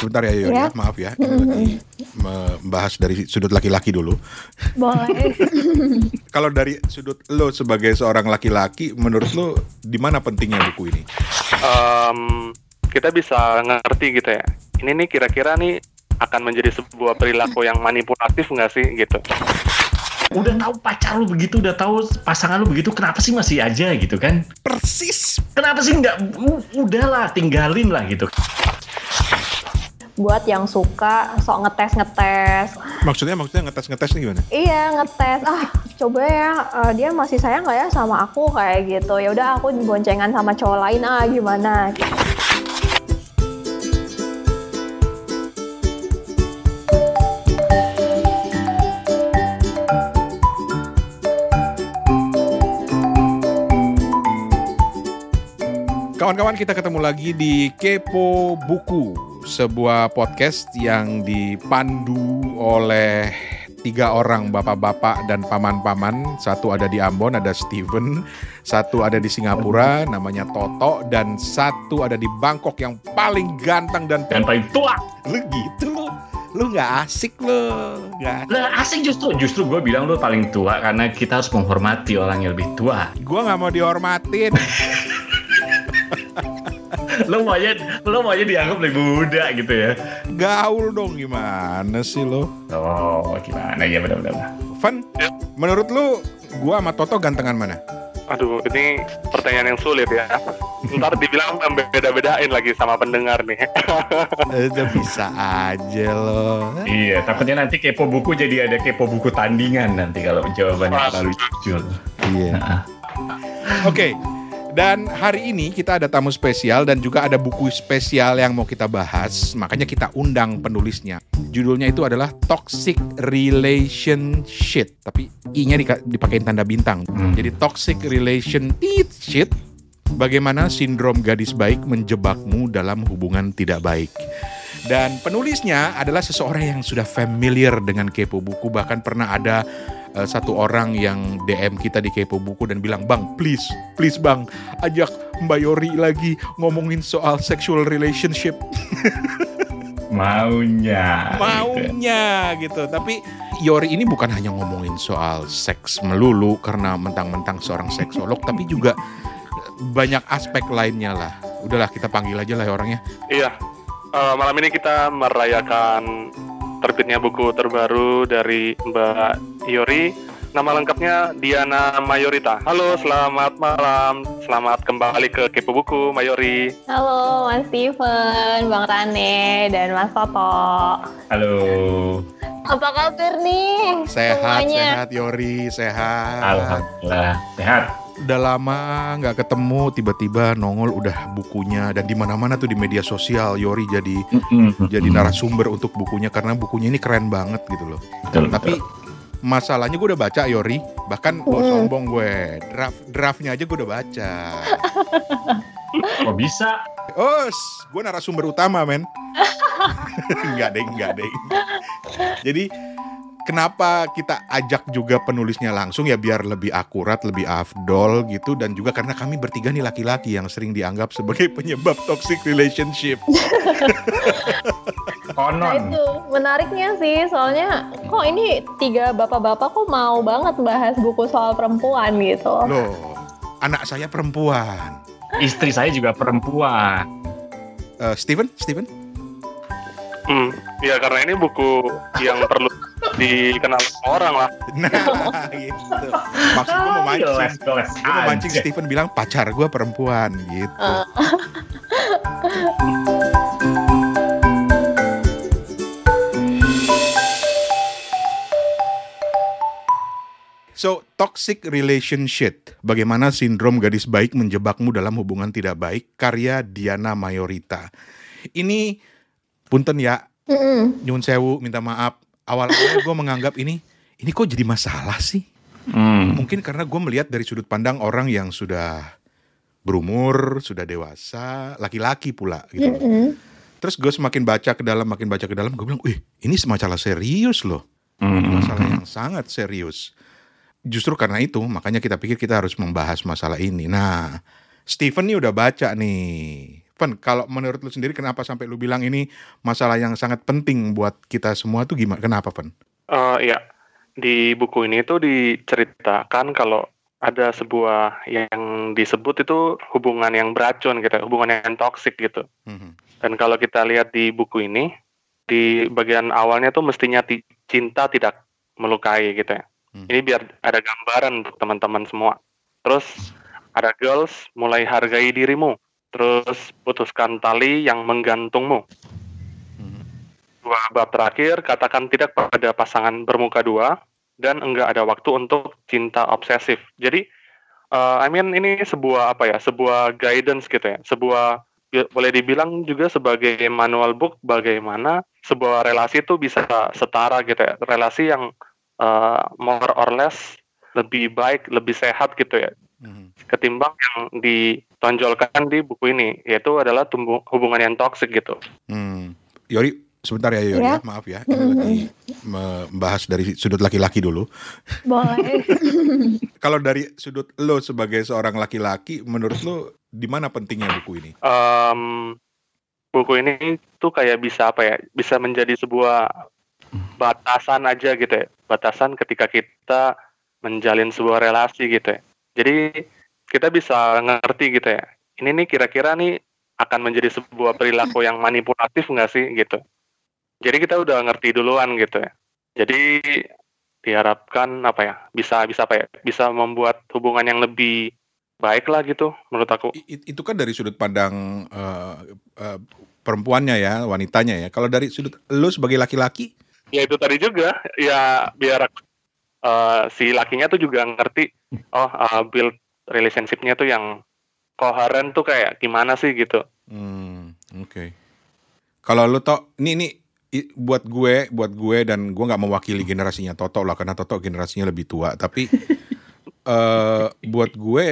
sebentar ya Yori, Ya. ya. maaf ya. Ini lagi membahas dari sudut laki-laki dulu. Boleh. Kalau dari sudut lo sebagai seorang laki-laki, menurut lo di mana pentingnya buku ini? Em, kita bisa ngerti gitu ya. Ini nih kira-kira nih akan menjadi sebuah perilaku yang manipulatif nggak sih gitu. Udah tahu pacar lu begitu, udah tahu pasangan lu begitu, kenapa sih masih aja gitu kan? Persis. Kenapa sih nggak? Udahlah, tinggalin lah gitu. Buat yang suka sok ngetes-ngetes. Maksudnya maksudnya ngetes-ngetes nih gimana? Iya ngetes. Ah coba ya eh, dia masih sayang nggak ya sama aku kayak gitu. Ya udah aku boncengan sama cowok lain ah gimana? Kawan-kawan kita ketemu lagi di Kepo Buku, sebuah podcast yang dipandu oleh tiga orang bapak-bapak dan paman-paman. Satu ada di Ambon, ada Steven. Satu ada di Singapura, namanya Toto. Dan satu ada di Bangkok yang paling ganteng dan Dan paling tua. lu gitu lu. Lu nggak asik lu. Nggak asik. Asik justru, justru gue bilang lu paling tua karena kita harus menghormati orang yang lebih tua. Gua nggak mau dihormatin. Lo maunya, lo maunya dianggap lebih muda gitu ya? Gaul dong gimana sih lo? Oh, gimana ya benar-benar. Van, menurut lu gua sama Toto gantengan mana? Aduh, ini pertanyaan yang sulit ya. Ntar dibilang beda-bedain lagi sama pendengar nih. Itu bisa aja loh. Iya, takutnya nanti kepo buku jadi ada kepo buku tandingan nanti kalau jawabannya terlalu jujur. Iya. Oke. Dan hari ini kita ada tamu spesial dan juga ada buku spesial yang mau kita bahas. Makanya kita undang penulisnya. Judulnya itu adalah Toxic Relationship. Tapi I-nya dipakein tanda bintang. Hmm. Jadi Toxic Relation Shit. Bagaimana sindrom gadis baik menjebakmu dalam hubungan tidak baik. Dan penulisnya adalah seseorang yang sudah familiar dengan kepo buku. Bahkan pernah ada eh, satu orang yang DM kita di kepo buku dan bilang, Bang, please, please bang, ajak Mbak Yori lagi ngomongin soal sexual relationship. maunya. Maunya gitu. Tapi Yori ini bukan hanya ngomongin soal seks melulu karena mentang-mentang seorang seksolog, tapi juga banyak aspek lainnya lah. Udahlah kita panggil aja lah ya orangnya. iya, eh, malam ini kita merayakan terbitnya buku terbaru dari Mbak Yori. Nama lengkapnya Diana Mayorita. Halo, selamat malam. Selamat kembali ke Kepo Buku, Mayori. Halo Mas Steven, Bang Rane, dan Mas Toto. Halo. Apa kabar nih? Sehat, semuanya? sehat Yori, sehat. Alhamdulillah. Sehat. Udah lama nggak ketemu, tiba-tiba nongol udah bukunya dan di mana-mana tuh di media sosial Yori jadi jadi narasumber untuk bukunya karena bukunya ini keren banget gitu loh. Betul, Tapi betul. masalahnya gue udah baca Yori, bahkan gue Mm. sombong gue draft draftnya aja gue udah baca. kok bisa? Oh, gue narasumber utama men. enggak deh, enggak deh. Jadi kenapa kita ajak juga penulisnya langsung ya biar lebih akurat, lebih afdol gitu dan juga karena kami bertiga nih laki-laki yang sering dianggap sebagai penyebab toxic relationship. Nah Konon. itu menariknya sih, soalnya kok ini tiga bapak-bapak kok mau banget bahas buku soal perempuan gitu. Loh, anak saya perempuan. Istri saya juga perempuan. Eh, Steven, Steven, Hmm, ya karena ini buku yang perlu dikenal orang lah. nah gitu. Maksud gue mau mancing. Gue mau mancing. Steven bilang pacar gue perempuan gitu. Eh. So, toxic relationship. Bagaimana sindrom gadis baik menjebakmu dalam hubungan tidak baik? Karya Diana Mayorita. Ini, punten ya, Mm-mm. nyun sewu, minta maaf. Awal-awal gue menganggap ini, ini kok jadi masalah sih? Hmm. Mungkin karena gue melihat dari sudut pandang orang yang sudah berumur, sudah dewasa, laki-laki pula gitu. loh. Mm-mm. Terus gue semakin baca ke dalam, makin baca ke dalam, gue bilang, wih ini masalah serius loh. Hmm. Masalah yang sangat serius. Justru karena itu, makanya kita pikir kita harus membahas masalah ini. Nah, Steven nih udah baca nih. Pen, kalau menurut lu sendiri kenapa sampai lu bilang ini masalah yang sangat penting buat kita semua tuh gimana? Kenapa, Pen? Eh, ya, di buku ini tuh diceritakan kalau ada sebuah yang disebut itu hubungan yang beracun gitu, hubungan yang toksik gitu. Mhm. Dan kalau kita lihat di buku ini, di bagian awalnya tuh mestinya ti- cinta tidak melukai gitu ya. Hmm. Ini biar ada gambaran untuk teman-teman semua. Terus ada girls, mulai hargai dirimu. Terus putuskan tali yang menggantungmu. Mhm. Dua bab terakhir, katakan tidak pada pasangan bermuka dua dan enggak ada waktu untuk cinta obsesif. Jadi, eh, I mean ini sebuah apa ya, sebuah guidance gitu ya, sebuah ya, boleh dibilang juga sebagai manual book bagaimana sebuah relasi itu bisa setara gitu ya, relasi yang eh, more or less lebih baik, lebih sehat gitu ya, Mhm. ketimbang yang ditonjolkan di buku ini, yaitu adalah tumbuh, hubungan yang toxic gitu. Hmm. Yori, sebentar ya Yori, Ya. ya. maaf ya. Ini lagi membahas dari sudut laki-laki dulu. Boleh. Kalau dari sudut lo sebagai seorang laki-laki, menurut lo di mana pentingnya buku ini? Em, buku ini tuh kayak bisa apa ya bisa menjadi sebuah batasan aja gitu ya batasan ketika kita menjalin sebuah relasi gitu ya jadi kita bisa ngerti gitu ya ini nih kira-kira nih akan menjadi sebuah perilaku yang manipulatif nggak sih gitu. Jadi kita udah ngerti duluan gitu ya. Jadi diharapkan apa ya bisa bisa apa ya bisa membuat hubungan yang lebih baik lah gitu menurut aku. I- itu kan dari sudut pandang eh, eh, perempuannya ya, wanitanya ya. Kalau dari sudut lo sebagai laki-laki, ya itu tadi juga ya biar uh, si lakinya tuh juga ngerti oh uh, build relationship-nya tuh yang koheren tuh kayak gimana sih gitu hmm, oke. Kalau lo tau, ini ini buat gue, buat gue dan gue nggak mewakili generasinya Toto lah, karena Toto generasinya lebih tua. Tapi eh buat gue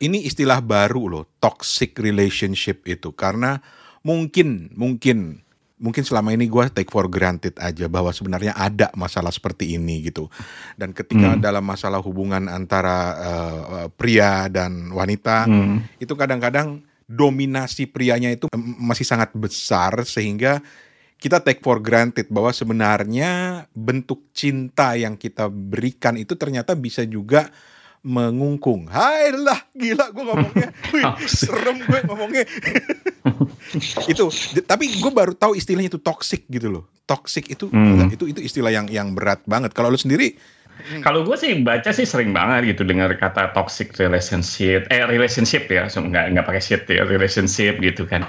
ini istilah baru loh, toxic relationship itu karena mungkin mungkin mungkin selama ini gue take for granted aja bahwa sebenarnya ada masalah seperti ini gitu dan ketika Hmm. dalam masalah hubungan antara eh, pria dan wanita Hmm. itu kadang-kadang dominasi prianya itu masih sangat besar sehingga kita take for granted bahwa sebenarnya bentuk cinta yang kita berikan itu ternyata bisa juga mengungkung. Hai lah, gila gue ngomongnya. Wih, serem gue ngomongnya. itu, tapi gue baru tahu istilahnya itu toxic gitu loh. Toxic itu Hmm. itu itu istilah yang yang berat banget. Kalau lu sendiri Kalau gue sih baca sih sering banget gitu dengar kata toxic relationship, eh relationship ya, so, nggak nggak pakai shit ya, relationship gitu kan.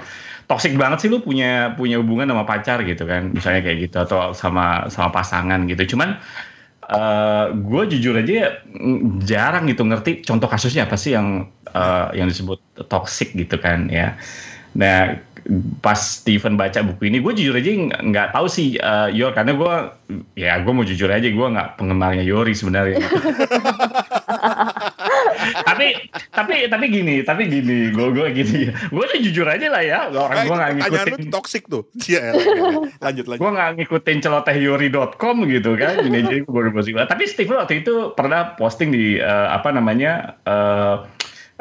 Toxic banget sih lu punya punya hubungan sama pacar gitu kan, misalnya kayak gitu atau sama sama pasangan gitu. Cuman eh gue jujur aja mm, jarang gitu ngerti contoh kasusnya apa sih yang eh, yang disebut toxic gitu kan ya. Nah pas Steven baca buku ini, gue jujur aja nggak- tahu sih eh, Yor karena gue ya gue mau jujur aja gue nggak penggemarnya Yori sebenarnya. tapi tapi tapi gini, tapi gini, gue gue gini, gue tuh jujur aja lah ya orang gue nggak pertanyaan lu ngikutin tuh toxic tuh. Iya, lanjut lanjut. gue nggak ngikutin celotehyori.com gitu kan ini jadi gue baru tapi Steve waktu itu pernah posting di eh, apa namanya eh,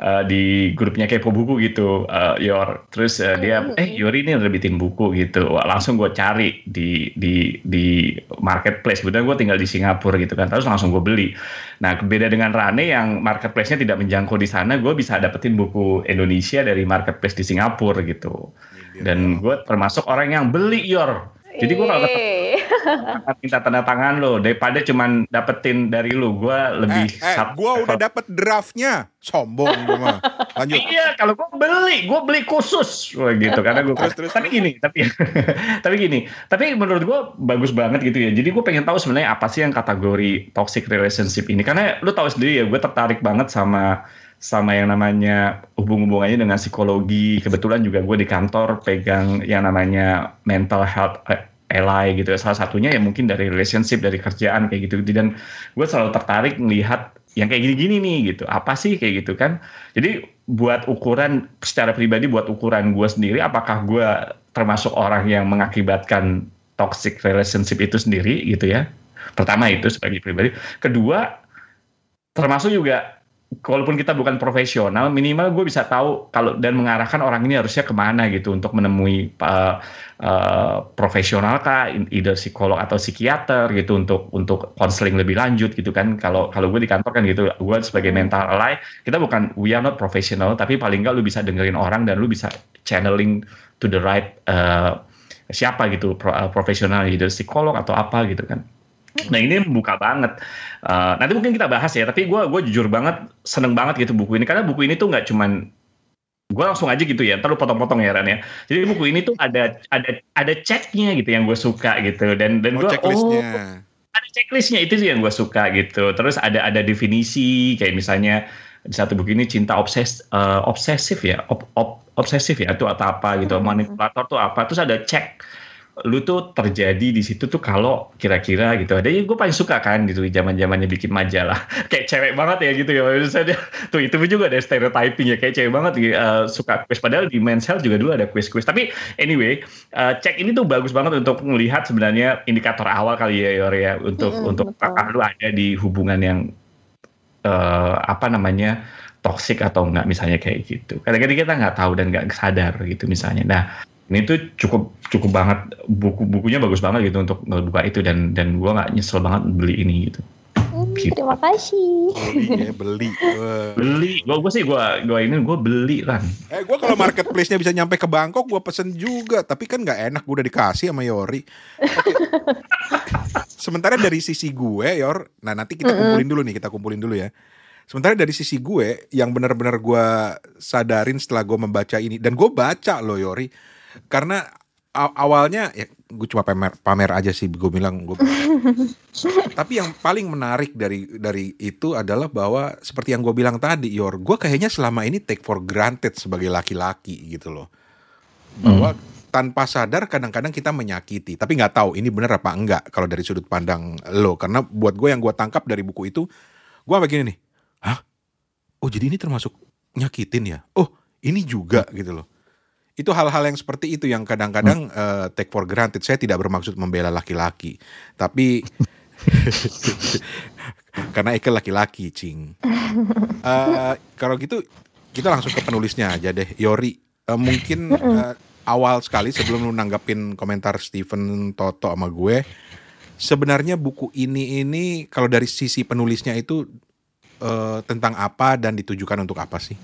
eh, di grupnya kepo buku gitu eh, Yor. Terus eh, dia eh Yori ini nerbitin buku gitu. Wah, langsung gue cari di di di marketplace. Kebetulan gue tinggal di Singapura gitu kan. Terus langsung gue beli. Nah beda dengan Rane yang marketplace-nya tidak menjangkau di sana gue bisa dapetin buku Indonesia dari marketplace di Singapura gitu. Dan gue termasuk orang yang beli Yor. Jadi gue kalau minta tanda tangan lo. Daripada cuman dapetin dari lu gue lebih eh, eh, gua udah dapet draftnya. Sombong gua mah. Lanjut. Iya, kalau gue beli, gue beli khusus, Wah, gitu. Karena gue Terus, terus, tapi gini, tapi tapi gini, tapi menurut gue bagus banget gitu ya. Jadi gue pengen tahu sebenarnya apa sih yang kategori toxic relationship ini? Karena lu tahu sendiri ya, gue tertarik banget sama sama yang namanya hubung-hubungannya dengan psikologi. Kebetulan juga gue di kantor pegang yang namanya mental health eh, ally gitu ya. Salah satunya ya mungkin dari relationship, dari kerjaan kayak gitu. Dan gue selalu tertarik melihat yang kayak gini-gini nih gitu. Apa sih kayak gitu kan? Jadi buat ukuran secara pribadi buat ukuran gue sendiri, apakah gue termasuk orang yang mengakibatkan toxic relationship itu sendiri gitu ya? Pertama itu sebagai pribadi. Kedua, termasuk juga walaupun kita bukan profesional, minimal gue bisa tahu kalau dan mengarahkan orang ini harusnya ke mana gitu untuk menemui uh, uh, profesional kah, either psikolog atau psikiater gitu untuk untuk konseling lebih lanjut gitu kan. Kalau kalau gue di kantor kan gitu, gue sebagai mental ally, kita bukan we are not professional, tapi paling nggak lu bisa dengerin orang dan lu bisa channeling to the right uh, siapa gitu pro, uh, profesional, either psikolog atau apa gitu kan. Nah ini membuka banget. Uh, nanti mungkin kita bahas ya. Tapi gue gue jujur banget seneng banget gitu buku ini karena buku ini tuh nggak cuman gue langsung aja gitu ya. Ntar lu potong-potong ya Ran ya. Jadi buku ini tuh ada ada ada ceknya gitu yang gue suka gitu dan dan Oh, gue checklistnya. oh ada checklistnya itu sih yang gue suka gitu. Terus ada ada definisi kayak misalnya di satu buku ini cinta obses eh, obsesif ya ob, ob- obsesif ya itu atau apa gitu Hmm. manipulator tuh apa terus ada cek lu tuh terjadi di situ tuh kalau kira-kira gitu. Ada ya gue paling suka kan gitu zaman zamannya bikin majalah. Kayak cewek banget ya gitu ya. Misalnya tuh itu juga ada stereotyping ya. Kayak cewek banget uh, suka quiz padahal di men's health juga dulu ada quiz-quiz tapi anyway uh, cek ini tuh bagus banget untuk melihat sebenarnya indikator awal kali ya Yor ya. Untuk Mm-mm, untuk apakah lu ada di hubungan yang eh, apa namanya toxic atau enggak misalnya kayak gitu. Kadang-kadang kita nggak tahu dan nggak sadar gitu misalnya. Nah ini tuh cukup cukup banget buku-bukunya bagus banget gitu untuk ngebuka itu dan dan gua nggak nyesel banget beli ini gitu. Hmm, Gitu. terima kasih. Beli ya, beli. Wah. Beli, gua gua sih gua gua ini gua beli kan. Eh, gue kalau marketplace-nya bisa nyampe ke Bangkok, gue pesen juga. Tapi kan nggak enak, gue udah dikasih sama Yori. Oke. Sementara dari sisi gue, Yor, nah nanti kita kumpulin dulu nih, kita kumpulin dulu ya. Sementara dari sisi gue, yang benar-benar gue sadarin setelah gue membaca ini, dan gue baca loh Yori, karena awalnya ya gue cuma pamer, pamer aja sih, gue bilang gue. Tapi yang paling menarik dari dari itu adalah bahwa seperti yang gue bilang tadi, Yor, gue kayaknya selama ini take for granted sebagai laki-laki gitu loh, bahwa tanpa sadar kadang-kadang kita menyakiti, tapi nggak tahu ini benar apa enggak kalau dari sudut pandang lo, karena buat gue yang gue tangkap dari buku itu, gue begini nih, hah, oh jadi ini termasuk nyakitin ya, oh ini juga gitu loh. Itu hal-hal yang seperti itu yang kadang-kadang eh, take for granted. Saya tidak bermaksud membela laki-laki, tapi karena Eke laki-laki, cing. Eh, kalau gitu kita langsung ke penulisnya aja deh, Yori. Eh, mungkin eh, awal sekali sebelum lu nanggapin komentar Steven Toto sama gue, sebenarnya buku ini ini kalau dari sisi penulisnya itu eh, tentang apa dan ditujukan untuk apa sih?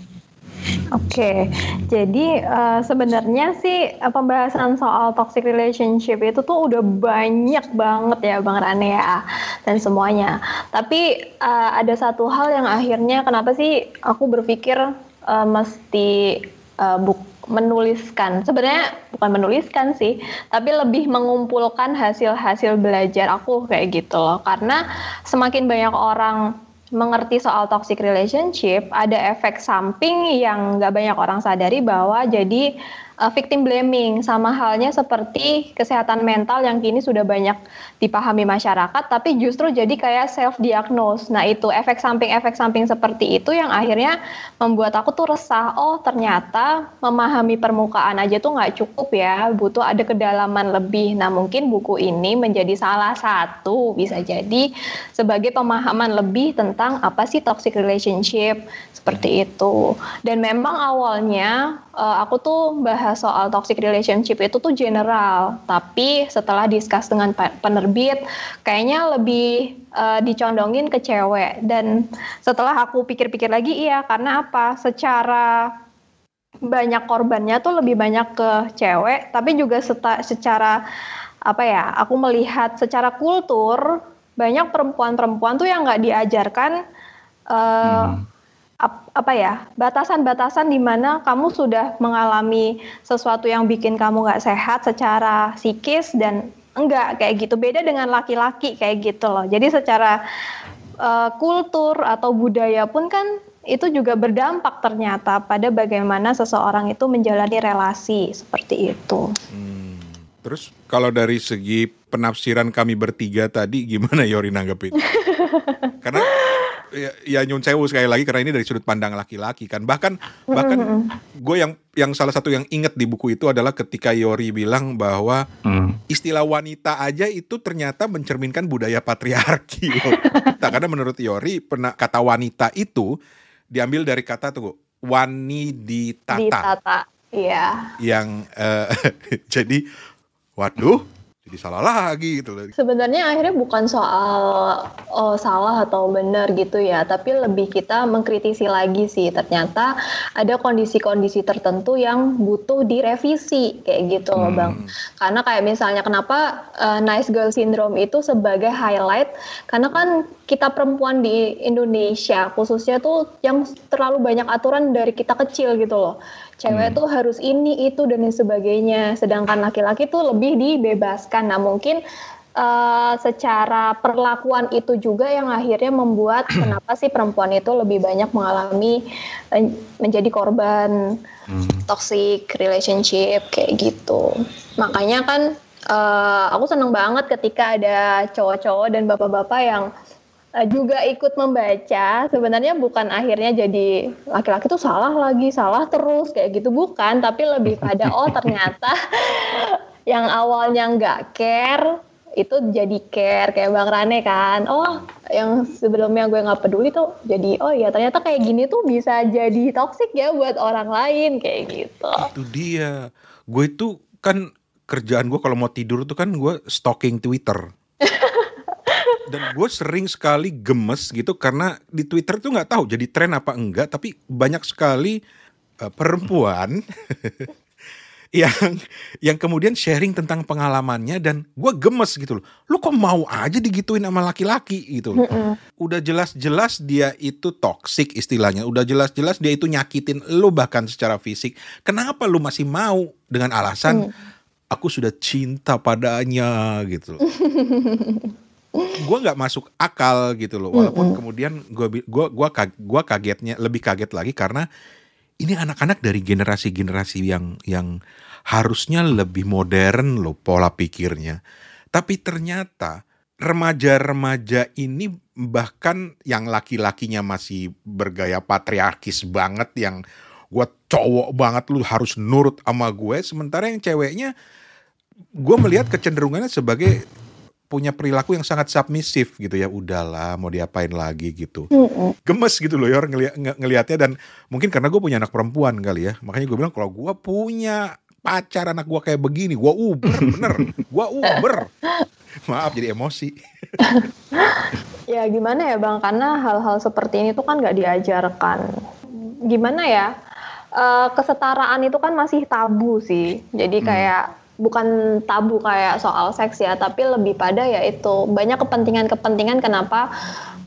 Oke, jadi eh, sebenarnya sih eh, pembahasan soal toxic relationship itu tuh udah banyak banget ya Bang Rane ya dan semuanya. Tapi eh, ada satu hal yang akhirnya kenapa sih aku berpikir eh, mesti eh, buk menuliskan. Sebenarnya bukan menuliskan sih, tapi lebih mengumpulkan hasil-hasil belajar aku kayak gitu loh. Karena semakin banyak orang mengerti soal toxic relationship, ada efek samping yang nggak banyak orang sadari bahwa jadi uh, victim blaming sama halnya seperti kesehatan mental yang kini sudah banyak dipahami masyarakat, tapi justru jadi kayak self diagnose. Nah itu efek samping-efek samping seperti itu yang akhirnya membuat aku tuh resah. Oh ternyata memahami permukaan aja tuh nggak cukup ya, butuh ada kedalaman lebih. Nah mungkin buku ini menjadi salah satu bisa jadi sebagai pemahaman lebih tentang apa sih toxic relationship seperti itu. Dan memang awalnya uh, aku tuh bahas soal toxic relationship itu tuh general, tapi setelah discuss dengan pe- penerbit, kayaknya lebih uh, dicondongin ke cewek. Dan setelah aku pikir-pikir lagi, iya karena apa? Secara banyak korbannya tuh lebih banyak ke cewek, tapi juga secara apa ya? Aku melihat secara kultur banyak perempuan-perempuan tuh yang nggak diajarkan uh, Hmm. Ap- apa ya batasan-batasan di mana kamu sudah mengalami sesuatu yang bikin kamu nggak sehat secara psikis dan enggak kayak gitu beda dengan laki-laki kayak gitu loh jadi secara eh, kultur atau budaya pun kan itu juga berdampak ternyata pada bagaimana seseorang itu menjalani relasi seperti itu. Hmm. Terus kalau dari segi penafsiran kami bertiga tadi gimana Yori nanggepin? karena ya, ya nyun sewu sekali lagi karena ini dari sudut pandang laki-laki kan. Bahkan bahkan gue yang yang salah satu yang inget di buku itu adalah ketika Yori bilang bahwa Hmm. istilah wanita aja itu ternyata mencerminkan budaya patriarki loh. Nah, karena menurut Yori pernah kata wanita itu diambil dari kata tuh wani ditata. Ditata. Iya. Yang uh, jadi waduh jadi salah lagi gitu loh. Sebenarnya akhirnya bukan soal oh, salah atau benar gitu ya, tapi lebih kita mengkritisi lagi sih. Ternyata ada kondisi-kondisi tertentu yang butuh direvisi kayak gitu loh, Hmm. Bang. Karena kayak misalnya kenapa uh, nice girl syndrome itu sebagai highlight karena kan kita perempuan di Indonesia khususnya tuh yang terlalu banyak aturan dari kita kecil gitu loh. Cewek tuh harus ini itu dan lain sebagainya. Sedangkan laki-laki tuh lebih dibebaskan. Nah, mungkin eh, secara perlakuan itu juga yang akhirnya membuat kenapa sih perempuan itu lebih banyak mengalami eh, menjadi korban Hmm. toxic relationship kayak gitu. Makanya kan eh, aku seneng banget ketika ada cowok-cowok dan bapak-bapak yang juga ikut membaca. Sebenarnya bukan akhirnya jadi laki-laki tuh salah lagi, salah terus kayak gitu bukan, tapi lebih pada oh ternyata yang awalnya nggak care itu jadi care kayak Bang Rane kan. Oh, yang sebelumnya gue nggak peduli tuh jadi oh ya ternyata kayak gini tuh bisa jadi toxic ya buat orang lain kayak gitu. Itu dia. Gue itu kan kerjaan gue kalau mau tidur tuh kan gue stalking Twitter. Dan gue sering sekali gemes gitu karena di Twitter tuh nggak tahu jadi tren apa enggak, tapi banyak sekali eh, perempuan yang yang kemudian sharing tentang pengalamannya dan gue gemes gitu loh. Lu kok mau aja digituin sama laki-laki gitu loh. Udah jelas-jelas dia itu toxic istilahnya. Udah jelas-jelas dia itu nyakitin lu bahkan secara fisik. Kenapa lu masih mau dengan alasan aku sudah cinta padanya gitu loh. gue nggak masuk akal gitu loh. Walaupun kemudian gue gua gua gua kagetnya lebih kaget lagi karena ini anak-anak dari generasi-generasi yang yang harusnya lebih modern loh pola pikirnya. Tapi ternyata remaja-remaja ini bahkan yang laki-lakinya masih bergaya patriarkis banget yang gue cowok banget lu harus nurut sama gue sementara yang ceweknya gue melihat kecenderungannya sebagai punya perilaku yang sangat submisif gitu ya. Udahlah mau diapain lagi gitu. Gemes gitu loh ya orang ngeli- nge- ngelihatnya dan mungkin karena gue punya anak perempuan kali ya. Makanya gue bilang kalau gue punya pacar anak gue kayak begini gue uber bener. Gue uber. Maaf jadi emosi. Ya gimana ya bang, karena hal-hal seperti ini tuh kan nggak diajarkan. Gimana ya, Eh, kesetaraan itu kan masih tabu sih. Jadi kayak bukan tabu kayak soal seks ya, tapi lebih pada ya itu banyak kepentingan-kepentingan kenapa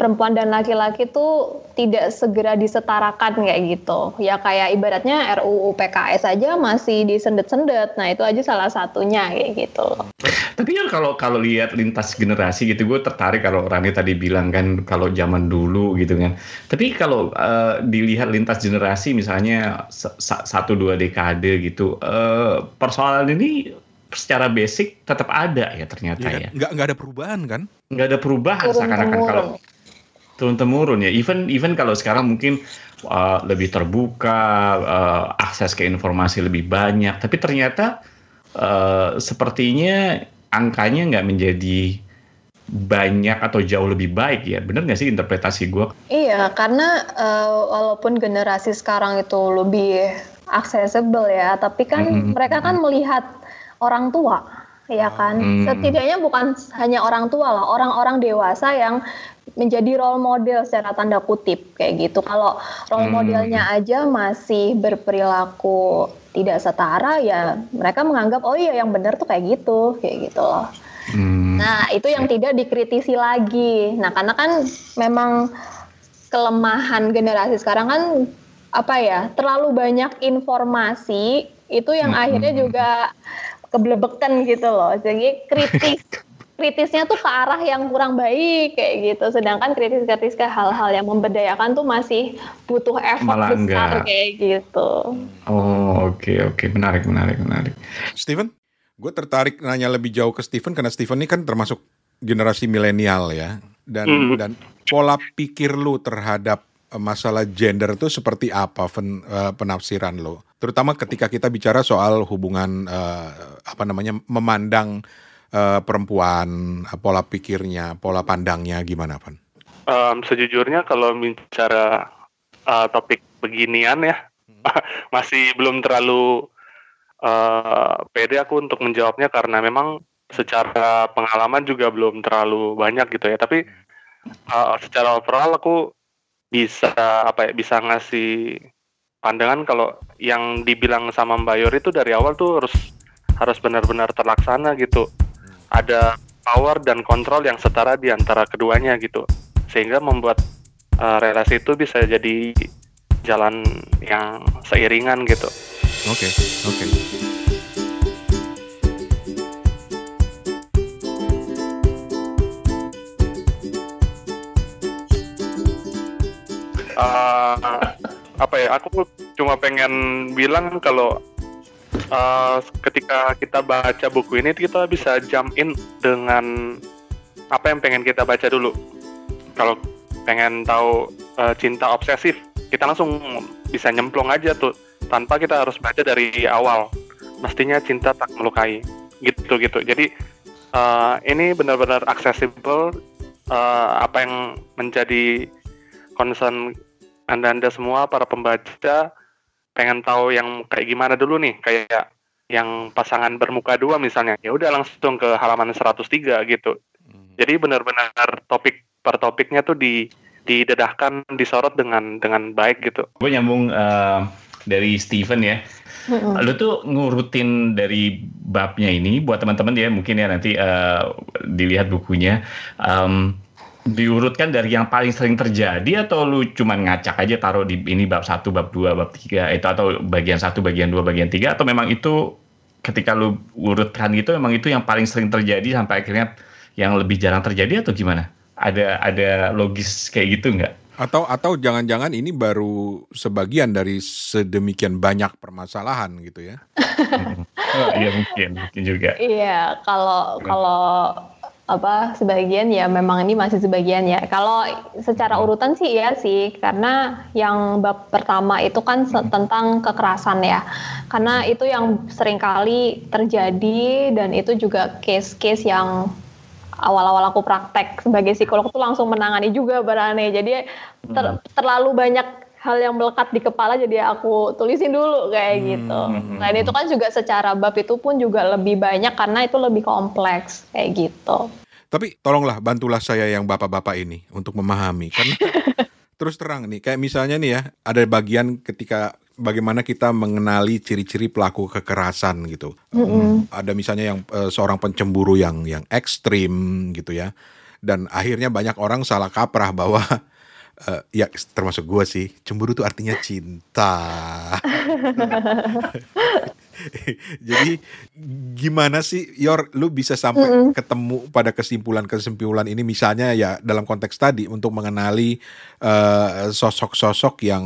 perempuan dan laki-laki tuh tidak segera disetarakan kayak gitu. Ya kayak ibaratnya RUU PKS aja masih disendet-sendet. Nah itu aja salah satunya kayak gitu. Tapi kan kalau kalau lihat lintas generasi gitu, gue tertarik kalau Rani tadi bilang kan kalau zaman dulu gitu kan. Tapi kalau eh, dilihat lintas generasi misalnya sa- sa- satu dua dekade gitu, eh, persoalan ini secara basic tetap ada ya ternyata Iya kan? ya. nggak nggak ada perubahan kan Nggak ada perubahan seakan-akan kalau. Turun temurun ya. Even even kalau sekarang mungkin uh, lebih terbuka, uh, akses ke informasi lebih banyak, tapi ternyata uh, sepertinya angkanya nggak menjadi banyak atau jauh lebih baik ya. Bener nggak sih interpretasi gue? Iya, karena eh, walaupun generasi sekarang itu lebih accessible ya, tapi kan Mm-mm. mereka kan melihat orang tua, ya kan. Mm. Setidaknya bukan hanya orang tua lah, orang-orang dewasa yang menjadi role model secara tanda kutip kayak gitu. Kalau role Hmm. modelnya aja masih berperilaku tidak setara ya mereka menganggap oh iya yang benar tuh kayak gitu kayak gitu loh. Hmm. Nah, itu yang tidak dikritisi lagi. Nah, karena kan memang kelemahan generasi sekarang kan apa ya, terlalu banyak informasi itu yang Hmm. akhirnya juga keblebeken gitu loh. Jadi kritis kritisnya tuh ke arah yang kurang baik kayak gitu. Sedangkan kritis-kritis ke hal-hal yang memberdayakan tuh masih butuh effort Malah besar enggak. kayak gitu. Oh oke oke menarik menarik menarik. Steven gue tertarik nanya lebih jauh ke Steven karena Steven ini kan termasuk generasi milenial ya dan Hmm. dan pola pikir lu terhadap masalah gender itu seperti apa pen- eh, penafsiran lo terutama ketika kita bicara soal hubungan eh, apa namanya memandang eh, perempuan pola pikirnya pola pandangnya gimana Van? Em, sejujurnya kalau bicara uh, topik beginian ya. Masih belum terlalu uh, pede aku untuk menjawabnya karena memang secara pengalaman juga belum terlalu banyak gitu ya. Tapi uh, secara overall aku bisa apa ya bisa ngasih pandangan kalau yang dibilang sama Mbak Yori itu dari awal tuh harus harus benar-benar terlaksana gitu. Ada power dan kontrol yang setara di antara keduanya gitu sehingga membuat uh, relasi itu bisa jadi jalan yang seiringan gitu. Oke, okay, oke. Okay. Uh, apa ya? Aku cuma pengen bilang kalau uh, ketika kita baca buku ini kita bisa jump in dengan apa yang pengen kita baca dulu. Kalau pengen tahu uh, cinta obsesif, kita langsung bisa nyemplung aja tuh tanpa kita harus baca dari awal. Mestinya cinta tak melukai, gitu gitu. Jadi uh, ini benar-benar aksesibel uh, apa yang menjadi concern anda-anda semua para pembaca pengen tahu yang kayak gimana dulu nih? Kayak yang pasangan bermuka dua misalnya. Ya udah langsung ke halaman 103 gitu. Hmm. jadi benar-benar topik per topiknya tuh di didedahkan disorot dengan dengan baik gitu. Gue nyambung uh, dari Steven ya. Mm Lu tuh ngurutin dari babnya ini buat teman-teman ya mungkin ya nanti uh, dilihat bukunya. Um, diurutkan dari yang paling sering terjadi atau lu cuma ngacak aja taruh di ini bab satu, bab dua, bab tiga itu atau bagian satu, bagian dua, bagian tiga atau memang itu ketika lu urutkan gitu memang itu yang paling sering terjadi sampai akhirnya yang lebih jarang terjadi atau gimana? Ada ada logis kayak gitu nggak? Atau atau jangan-jangan ini baru sebagian dari sedemikian banyak permasalahan gitu ya? oh, iya mungkin mungkin juga. Iya kalau kalau apa sebagian ya memang ini masih sebagian ya. Kalau secara hmm. urutan sih iya sih karena yang bab pertama itu kan hmm. tentang kekerasan ya. Karena hmm. itu yang sering kali terjadi dan itu juga case-case yang awal-awal aku praktek sebagai psikolog itu langsung menangani juga berane. Jadi ter, terlalu banyak hal yang melekat di kepala jadi aku tulisin dulu kayak gitu. Nah itu kan juga secara bab itu pun juga lebih banyak karena itu lebih kompleks kayak gitu. Tapi tolonglah bantulah saya yang bapak-bapak ini untuk memahami karena terus terang nih kayak misalnya nih ya ada bagian ketika bagaimana kita mengenali ciri-ciri pelaku kekerasan gitu. Mm -hmm. Ada misalnya yang uh, seorang pencemburu yang yang ekstrim gitu ya. Dan akhirnya banyak orang salah kaprah bahwa uh, ya termasuk gue sih cemburu itu artinya cinta jadi gimana sih Yor lu bisa sampai mm -hmm. ketemu pada kesimpulan-kesimpulan ini misalnya ya dalam konteks tadi untuk mengenali eh, sosok-sosok uh, yang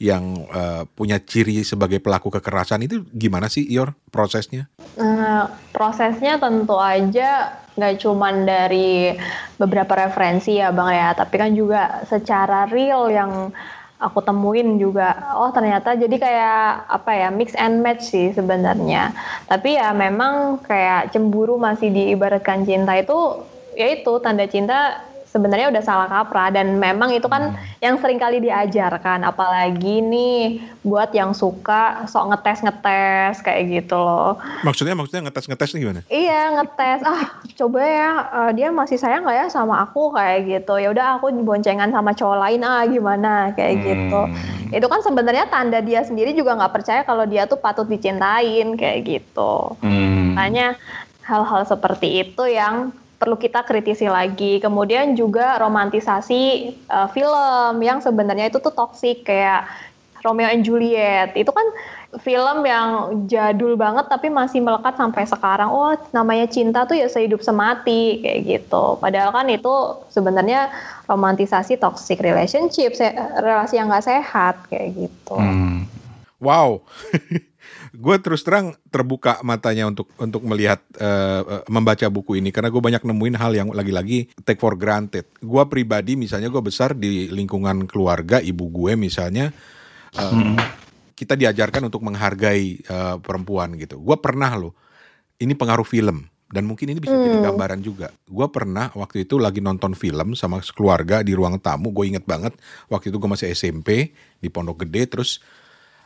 yang uh, punya ciri sebagai pelaku kekerasan itu gimana sih Yor prosesnya? Uh, prosesnya tentu aja nggak cuman dari beberapa referensi ya bang ya, tapi kan juga secara real yang aku temuin juga. Oh ternyata jadi kayak apa ya mix and match sih sebenarnya. Tapi ya memang kayak cemburu masih diibaratkan cinta itu yaitu tanda cinta sebenarnya udah salah kaprah dan memang itu kan hmm. yang sering kali diajarkan apalagi nih buat yang suka sok ngetes ngetes kayak gitu loh. Maksudnya maksudnya ngetes ngetes nih gimana? Iya ngetes. Ah coba ya uh, dia masih sayang nggak ya sama aku kayak gitu. Ya udah aku boncengan sama cowok lain ah gimana? Kayak hmm. gitu. Itu kan sebenarnya tanda dia sendiri juga nggak percaya kalau dia tuh patut dicintain kayak gitu. Hmm. makanya hal-hal seperti itu yang perlu kita kritisi lagi. Kemudian juga romantisasi uh, film yang sebenarnya itu tuh toksik kayak Romeo and Juliet. Itu kan film yang jadul banget tapi masih melekat sampai sekarang. Oh, namanya cinta tuh ya sehidup semati kayak gitu. Padahal kan itu sebenarnya romantisasi toxic relationship, relasi yang nggak sehat kayak gitu. Hmm. Wow. gue terus terang terbuka matanya untuk untuk melihat uh, membaca buku ini karena gue banyak nemuin hal yang lagi-lagi take for granted. Gue pribadi misalnya gue besar di lingkungan keluarga ibu gue misalnya uh, hmm. kita diajarkan untuk menghargai uh, perempuan gitu. Gue pernah loh ini pengaruh film dan mungkin ini bisa jadi Hmm. gambaran juga. Gue pernah waktu itu lagi nonton film sama keluarga di ruang tamu. Gue inget banget waktu itu gue masih SMP di Pondok Gede. Terus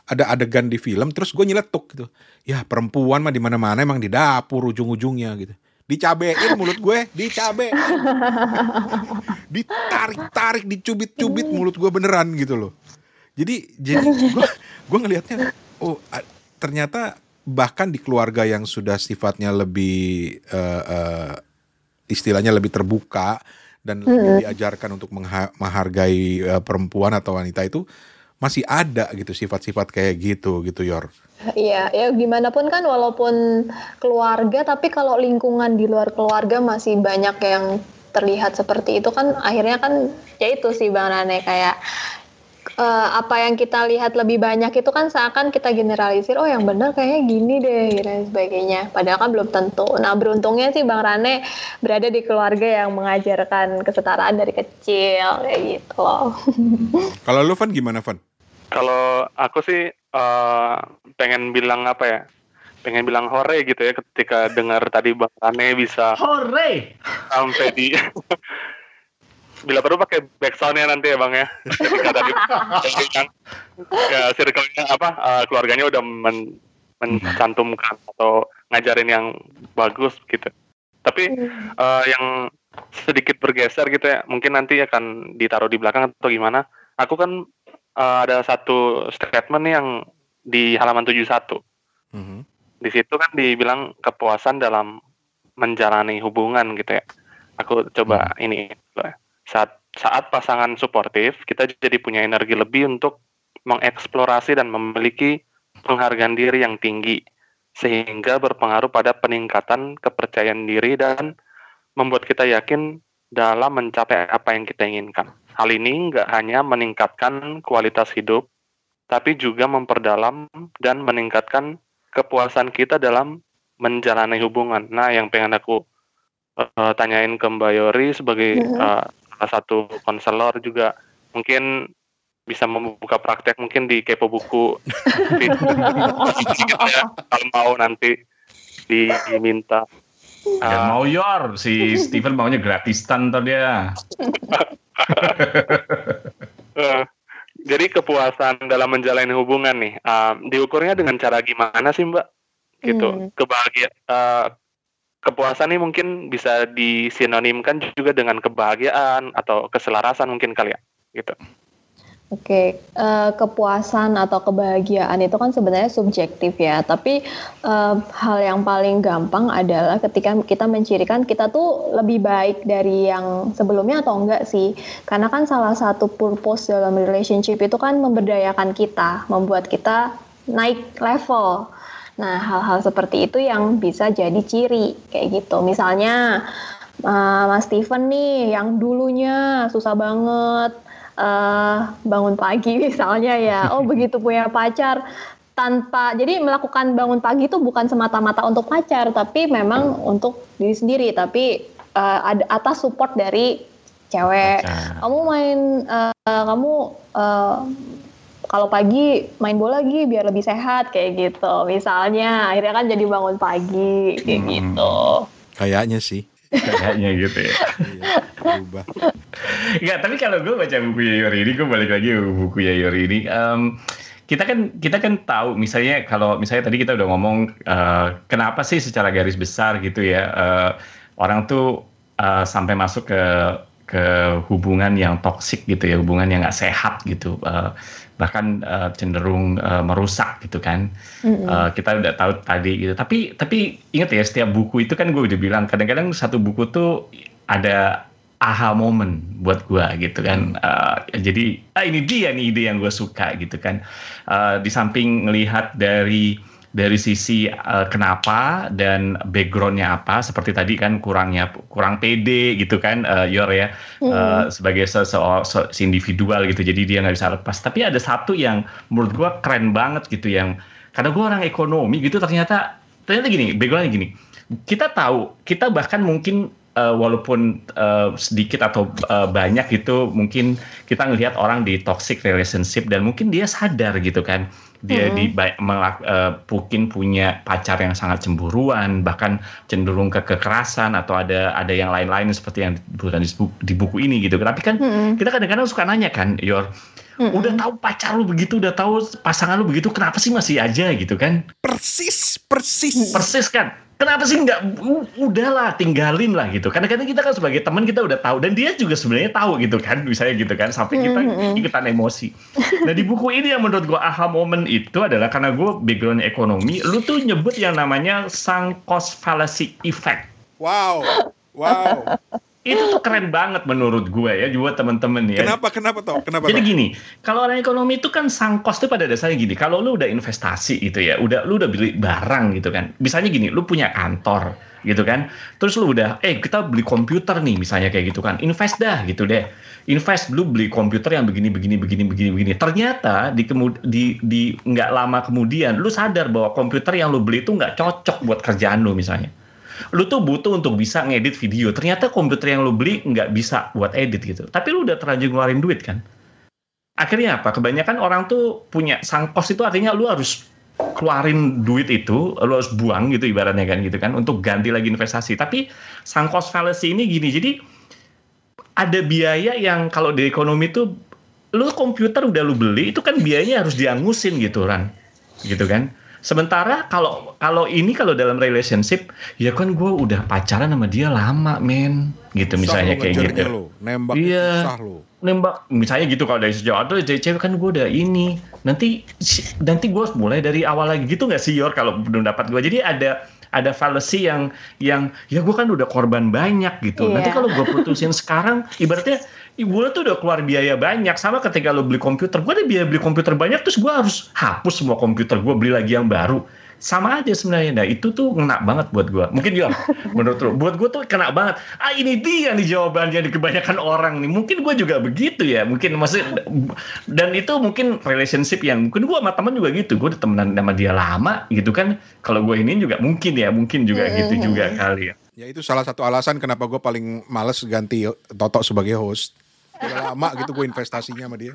ada adegan di film. Terus gue nyeletuk gitu. Ya perempuan mah di mana-mana emang di dapur ujung-ujungnya gitu. Dicabein mulut gue, dicabein. Ditarik-tarik, dicubit-cubit mulut gue beneran gitu loh. Jadi jadi gue gue ngelihatnya oh ternyata bahkan di keluarga yang sudah sifatnya lebih eh, eh, istilahnya lebih terbuka dan lebih diajarkan untuk mengha- menghargai eh, perempuan atau wanita itu masih ada gitu sifat-sifat kayak gitu gitu Yor. Iya, ya gimana pun kan walaupun keluarga, tapi kalau lingkungan di luar keluarga masih banyak yang terlihat seperti itu kan akhirnya kan ya itu sih Bang Rane kayak eh, apa yang kita lihat lebih banyak itu kan seakan kita generalisir oh yang benar kayaknya gini deh gitu dan sebagainya padahal kan belum tentu nah beruntungnya sih Bang Rane berada di keluarga yang mengajarkan kesetaraan dari kecil kayak gitu loh Kalau lu Van gimana Van? Kalau aku sih eh, pengen bilang apa ya? Pengen bilang hore gitu ya ketika dengar tadi Bang Rane bisa Hore! sampai di bila perlu pakai backsoundnya nanti ya bang ya ketika tadi kan ya circle-nya apa eh, keluarganya udah men- mencantumkan atau ngajarin yang bagus gitu tapi eh, yang sedikit bergeser gitu ya mungkin nanti akan ditaruh di belakang atau gimana aku kan eh, ada satu statement yang di halaman 71 Mhm. di situ kan dibilang kepuasan dalam menjalani hubungan gitu ya. Aku coba ini saat saat pasangan suportif kita jadi punya energi lebih untuk mengeksplorasi dan memiliki penghargaan diri yang tinggi sehingga berpengaruh pada peningkatan kepercayaan diri dan membuat kita yakin dalam mencapai apa yang kita inginkan. Hal ini nggak hanya meningkatkan kualitas hidup, tapi juga memperdalam dan meningkatkan kepuasan kita dalam menjalani hubungan. Nah, yang pengen aku eh, tanyain ke Mbak Yori sebagai eh, salah satu konselor juga mungkin bisa membuka praktek mungkin di kepo buku. Kalau mau nanti diminta Jangan Ah. mau yor, si Steven maunya gratisan ntar dia. Eh, jadi kepuasan dalam menjalani hubungan nih, eh, diukurnya dengan cara gimana sih Mbak? Gitu, Hmm. kebahagia, eh, kepuasan nih mungkin bisa disinonimkan juga dengan kebahagiaan atau keselarasan mungkin kali ya, gitu. Oke, eh, kepuasan atau kebahagiaan itu kan sebenarnya subjektif ya. Tapi eh, hal yang paling gampang adalah ketika kita mencirikan kita tuh lebih baik dari yang sebelumnya atau enggak sih. Karena kan salah satu purpose dalam relationship itu kan memberdayakan kita, membuat kita naik level. Nah, hal-hal seperti itu yang bisa jadi ciri kayak gitu. Misalnya eh, Mas Steven nih yang dulunya susah banget eh bangun pagi misalnya ya. Oh begitu punya pacar tanpa jadi melakukan bangun pagi itu bukan semata-mata untuk pacar tapi memang untuk diri sendiri tapi ada atas support dari cewek. Pacar. Kamu main eh, kamu eh, kalau pagi main bola lagi biar lebih sehat kayak gitu. Misalnya akhirnya kan jadi bangun pagi kayak Hmm. gitu. Kayaknya sih. Kayaknya gitu ya. Iya, berubah. Enggak, tapi kalau gue baca buku Yayori ini, gue balik lagi ke buku Yayori ini. em, kita kan kita kan tahu misalnya kalau misalnya tadi kita udah ngomong eh, kenapa sih secara garis besar gitu ya eh, orang tuh eh, sampai masuk ke ke hubungan yang toksik gitu ya hubungan yang nggak sehat gitu eh, bahkan eh, cenderung eh, merusak gitu kan Mm-mm. Uh, kita udah tahu tadi gitu. Tapi tapi ingat ya setiap buku itu kan gue udah bilang kadang-kadang satu buku tuh ada aha moment buat gue gitu kan. Uh, jadi ah ini dia nih ide yang gue suka gitu kan. Uh, di samping ngelihat dari dari sisi uh, kenapa dan backgroundnya apa seperti tadi kan kurangnya kurang pede gitu kan uh, Yor ya uh, sebagai seseorang se individual gitu jadi dia nggak bisa lepas. Tapi ada satu yang menurut gua keren banget gitu yang karena gue orang ekonomi gitu ternyata ternyata gini backgroundnya gini. Kita tahu kita bahkan mungkin uh, walaupun uh, sedikit atau uh, banyak itu mungkin kita ngelihat orang di toxic relationship dan mungkin dia sadar gitu kan dia mm-hmm. di melak, uh, mungkin punya pacar yang sangat cemburuan bahkan cenderung ke kekerasan atau ada ada yang lain-lain seperti yang disebutkan di buku, di buku ini gitu tapi kan mm-hmm. kita kadang-kadang suka nanya kan Yor Mm-hmm. Udah tahu pacar lu begitu, udah tahu pasangan lu begitu, kenapa sih masih aja gitu kan? Persis, persis. Persis kan kenapa sih nggak udahlah tinggalin lah gitu. Kadang-kadang kita kan sebagai teman kita udah tahu dan dia juga sebenarnya tahu gitu kan misalnya gitu kan sampai kita mm-hmm. ikutan emosi. Nah di buku ini yang menurut gue aha moment itu adalah karena gue background ekonomi lu tuh nyebut yang namanya sang cost fallacy effect. Wow wow itu tuh keren banget menurut gue ya buat temen-temen ya. Kenapa kenapa toh? Kenapa? Jadi toh? gini, kalau orang ekonomi itu kan sang cost tuh pada dasarnya gini. Kalau lu udah investasi itu ya, udah lu udah beli barang gitu kan. Misalnya gini, lu punya kantor gitu kan. Terus lu udah, eh kita beli komputer nih misalnya kayak gitu kan. Invest dah gitu deh. Invest lu beli komputer yang begini begini begini begini begini. Ternyata di kemud di di nggak lama kemudian lu sadar bahwa komputer yang lu beli itu nggak cocok buat kerjaan lu misalnya lu tuh butuh untuk bisa ngedit video. Ternyata komputer yang lu beli nggak bisa buat edit gitu. Tapi lu udah terlanjur ngeluarin duit kan. Akhirnya apa? Kebanyakan orang tuh punya sang kos itu artinya lu harus keluarin duit itu, lu harus buang gitu ibaratnya kan gitu kan untuk ganti lagi investasi. Tapi sang cost fallacy ini gini. Jadi ada biaya yang kalau di ekonomi tuh lu komputer udah lu beli itu kan biayanya harus diangusin gitu kan. Gitu kan Sementara kalau kalau ini kalau dalam relationship ya kan gue udah pacaran sama dia lama men gitu misalnya kayak gitu. Lo. Nembak iya, susah lo. Nembak misalnya gitu kalau dari sejauh atau cewek kan gue udah ini nanti nanti gue mulai dari awal lagi gitu nggak sih Yor kalau belum dapat gue jadi ada ada fallacy yang yang ya gue kan udah korban banyak gitu. Yeah. Nanti kalau gue putusin sekarang ibaratnya ibu tuh udah keluar biaya banyak sama ketika lo beli komputer gue ada biaya beli komputer banyak terus gue harus hapus semua komputer gue beli lagi yang baru. Sama aja sebenarnya. Nah itu tuh kena banget buat gue mungkin juga menurut lo buat gue tuh kena banget. Ah ini dia nih jawabannya di kebanyakan orang nih. Mungkin gue juga begitu ya. Mungkin maksud dan itu mungkin relationship yang mungkin gue sama teman juga gitu. Gue udah temenan sama dia lama gitu kan. Kalau gue ini juga mungkin ya mungkin juga gitu juga kali ya. Ya itu salah satu alasan kenapa gue paling males ganti Toto sebagai host. Udah lama gitu gue investasinya sama dia.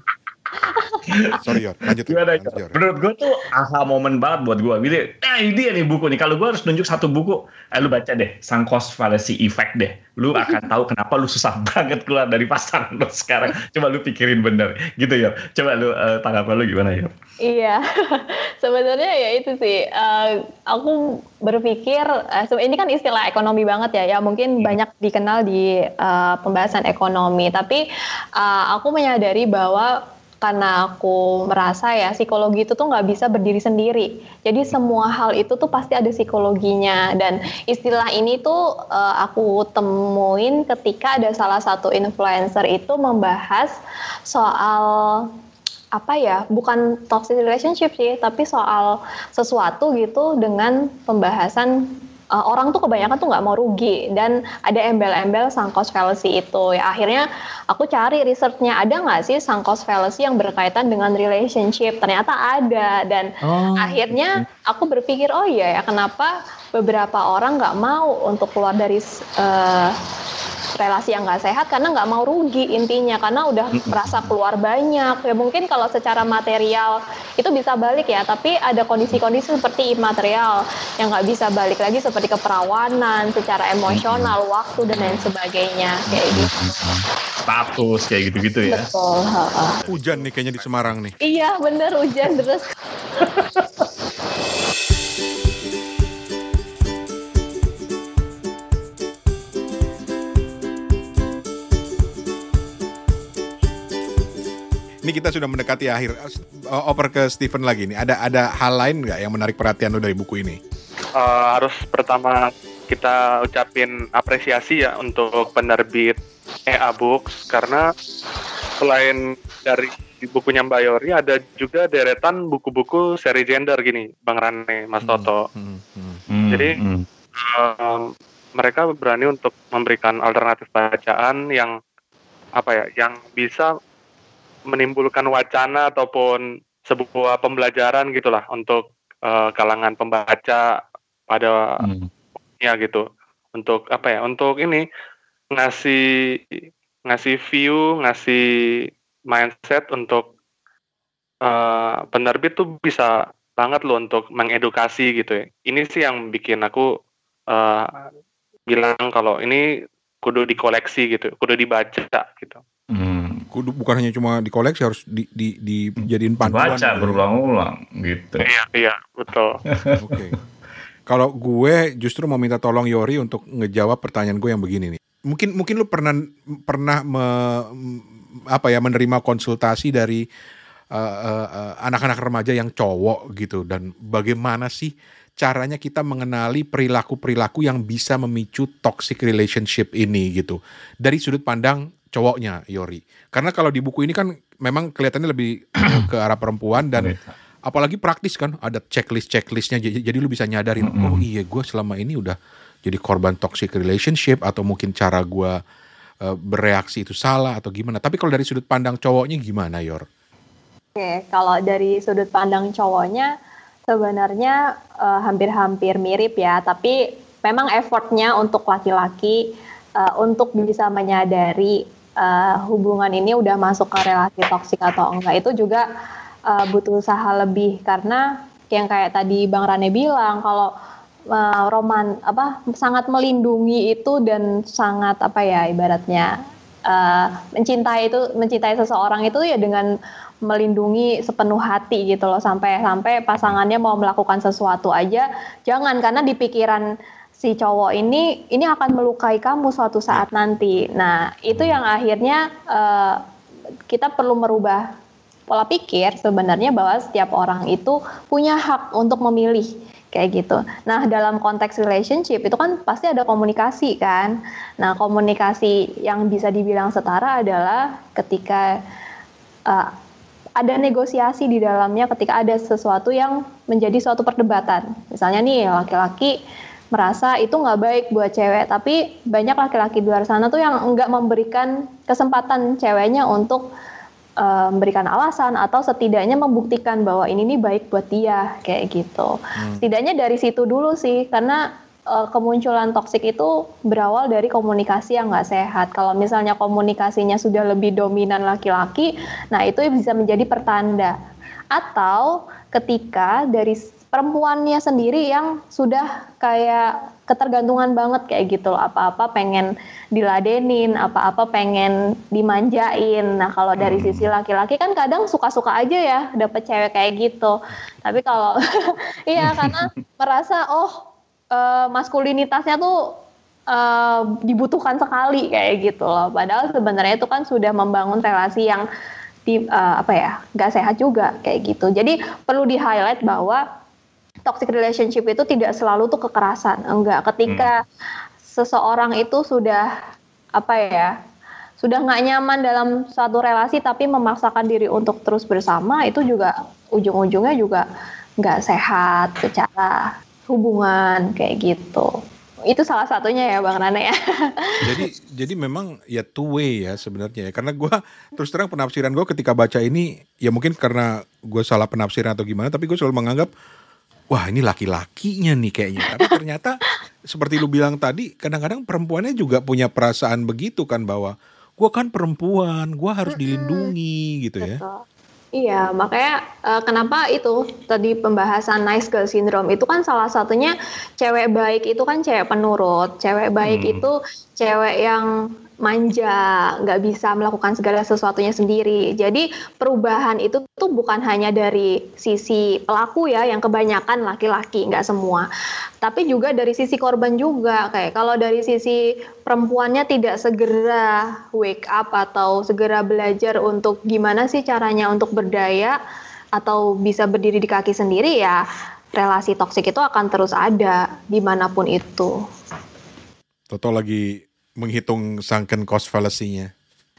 Sorry Yor, lanjut. Gimana, lanjut Yor. Menurut gue tuh aha momen banget buat gue. Jadi, eh ini dia nih buku nih. Kalau gue harus nunjuk satu buku, eh lu baca deh, Sang Cost Fallacy Effect deh. Lu akan tahu kenapa lu susah banget keluar dari pasar lu sekarang. Coba lu pikirin bener. Gitu ya. Coba lu uh, tanggapan lu gimana ya? Iya, sebenarnya ya itu sih. Uh, aku berpikir, uh, ini kan istilah ekonomi banget ya. Ya mungkin hmm. banyak dikenal di uh, pembahasan ekonomi. Tapi uh, aku menyadari bahwa karena aku merasa ya psikologi itu tuh nggak bisa berdiri sendiri. Jadi semua hal itu tuh pasti ada psikologinya dan istilah ini tuh uh, aku temuin ketika ada salah satu influencer itu membahas soal apa ya bukan toxic relationship sih tapi soal sesuatu gitu dengan pembahasan uh, orang tuh kebanyakan tuh nggak mau rugi. Dan ada embel-embel sunk cost fallacy itu. Ya akhirnya aku cari researchnya. Ada nggak sih sunk cost fallacy yang berkaitan dengan relationship? Ternyata ada. Dan oh. akhirnya aku berpikir oh iya ya kenapa beberapa orang nggak mau untuk keluar dari uh, relasi yang nggak sehat karena nggak mau rugi intinya karena udah merasa keluar banyak. Ya mungkin kalau secara material itu bisa balik ya tapi ada kondisi-kondisi seperti imaterial yang nggak bisa balik lagi seperti keperawanan secara emosional waktu dan lain sebagainya. Kayak gitu. Status kayak gitu-gitu ya. Betul hujan nih kayaknya di Semarang nih. Iya bener hujan terus ini kita sudah mendekati akhir. Oper ke Steven lagi nih. Ada ada hal lain nggak yang menarik perhatian lo dari buku ini? Uh, harus pertama kita ucapin apresiasi ya untuk penerbit EA Books karena selain dari bukunya Mbak Yori ada juga deretan buku-buku seri gender gini Bang Rane Mas hmm, Toto. Hmm, hmm, hmm, Jadi hmm. Um, mereka berani untuk memberikan alternatif bacaan yang apa ya yang bisa menimbulkan wacana ataupun sebuah pembelajaran gitulah untuk uh, kalangan pembaca pada hmm. ya gitu untuk apa ya untuk ini ngasih ngasih view, ngasih mindset untuk uh, penerbit tuh bisa banget loh untuk mengedukasi gitu ya. Ini sih yang bikin aku uh, bilang kalau ini kudu dikoleksi gitu, kudu dibaca gitu. Hmm. Kudu bukan hanya cuma dikoleksi harus di, di, dijadiin panduan. Baca berulang-ulang gitu. Iya, iya, betul. Oke. okay. Kalau gue justru mau minta tolong Yori untuk ngejawab pertanyaan gue yang begini nih. Mungkin mungkin lu pernah pernah me, apa ya menerima konsultasi dari uh, uh, anak-anak remaja yang cowok gitu dan bagaimana sih caranya kita mengenali perilaku-perilaku yang bisa memicu toxic relationship ini gitu dari sudut pandang cowoknya Yori. Karena kalau di buku ini kan memang kelihatannya lebih ke arah perempuan dan apalagi praktis kan ada checklist checklistnya jadi, jadi lu bisa nyadarin mm -hmm. oh iya gue selama ini udah jadi korban toxic relationship atau mungkin cara gue uh, bereaksi itu salah atau gimana tapi kalau dari sudut pandang cowoknya gimana Yor? Oke kalau dari sudut pandang cowoknya sebenarnya uh, hampir-hampir mirip ya tapi memang effortnya untuk laki-laki uh, untuk bisa menyadari uh, hubungan ini udah masuk ke relasi toksik atau enggak itu juga uh, butuh usaha lebih. Karena yang kayak tadi Bang Rane bilang kalau uh, roman apa sangat melindungi itu dan sangat apa ya ibaratnya uh, mencintai itu mencintai seseorang itu ya dengan melindungi sepenuh hati gitu loh. Sampai sampai pasangannya mau melakukan sesuatu aja jangan. Karena di pikiran si cowok ini ini akan melukai kamu suatu saat nanti nah itu yang akhirnya uh, kita perlu merubah pola pikir sebenarnya bahwa setiap orang itu punya hak untuk memilih kayak gitu. Nah, dalam konteks relationship itu kan pasti ada komunikasi kan. Nah, komunikasi yang bisa dibilang setara adalah ketika uh, ada negosiasi di dalamnya ketika ada sesuatu yang menjadi suatu perdebatan. Misalnya nih laki-laki merasa itu nggak baik buat cewek, tapi banyak laki-laki di luar sana tuh yang nggak memberikan kesempatan ceweknya untuk uh, memberikan alasan atau setidaknya membuktikan bahwa ini nih baik buat dia kayak gitu. Hmm. Setidaknya dari situ dulu sih karena uh, kemunculan toksik itu berawal dari komunikasi yang nggak sehat. Kalau misalnya komunikasinya sudah lebih dominan laki-laki, nah itu bisa menjadi pertanda. Atau ketika dari perempuannya sendiri yang sudah kayak ketergantungan banget kayak gitu loh. Apa-apa pengen diladenin apa-apa pengen dimanjain. Nah kalau dari hmm. sisi laki-laki kan kadang suka-suka aja ya dapet cewek kayak gitu. Tapi kalau iya karena merasa oh uh, maskulinitasnya tuh uh, dibutuhkan sekali kayak gitu loh. Padahal sebenarnya itu kan sudah membangun relasi yang di uh, apa ya nggak sehat juga kayak gitu. Jadi perlu di highlight bahwa toxic relationship itu tidak selalu tuh kekerasan, enggak. Ketika hmm. seseorang itu sudah apa ya, sudah nggak nyaman dalam suatu relasi tapi memaksakan diri untuk terus bersama itu juga ujung-ujungnya juga nggak sehat secara hubungan kayak gitu. Itu salah satunya ya Bang Rane ya. jadi jadi memang ya two way ya sebenarnya ya. Karena gue terus terang penafsiran gue ketika baca ini ya mungkin karena gue salah penafsiran atau gimana tapi gue selalu menganggap wah ini laki-lakinya nih kayaknya. Tapi ternyata seperti lu bilang tadi, kadang-kadang perempuannya juga punya perasaan begitu kan bahwa gue kan perempuan, gue harus dilindungi gitu ya. Iya, makanya uh, kenapa itu tadi pembahasan nice girl syndrome itu kan salah satunya cewek baik itu kan cewek penurut, cewek baik hmm. itu cewek yang manja, nggak bisa melakukan segala sesuatunya sendiri. Jadi perubahan itu tuh bukan hanya dari sisi pelaku ya, yang kebanyakan laki-laki, nggak semua. Tapi juga dari sisi korban juga. Kayak kalau dari sisi perempuannya tidak segera wake up atau segera belajar untuk gimana sih caranya untuk berdaya atau bisa berdiri di kaki sendiri ya, relasi toksik itu akan terus ada di mana pun itu. Toto lagi menghitung sunken cost fallacy-nya.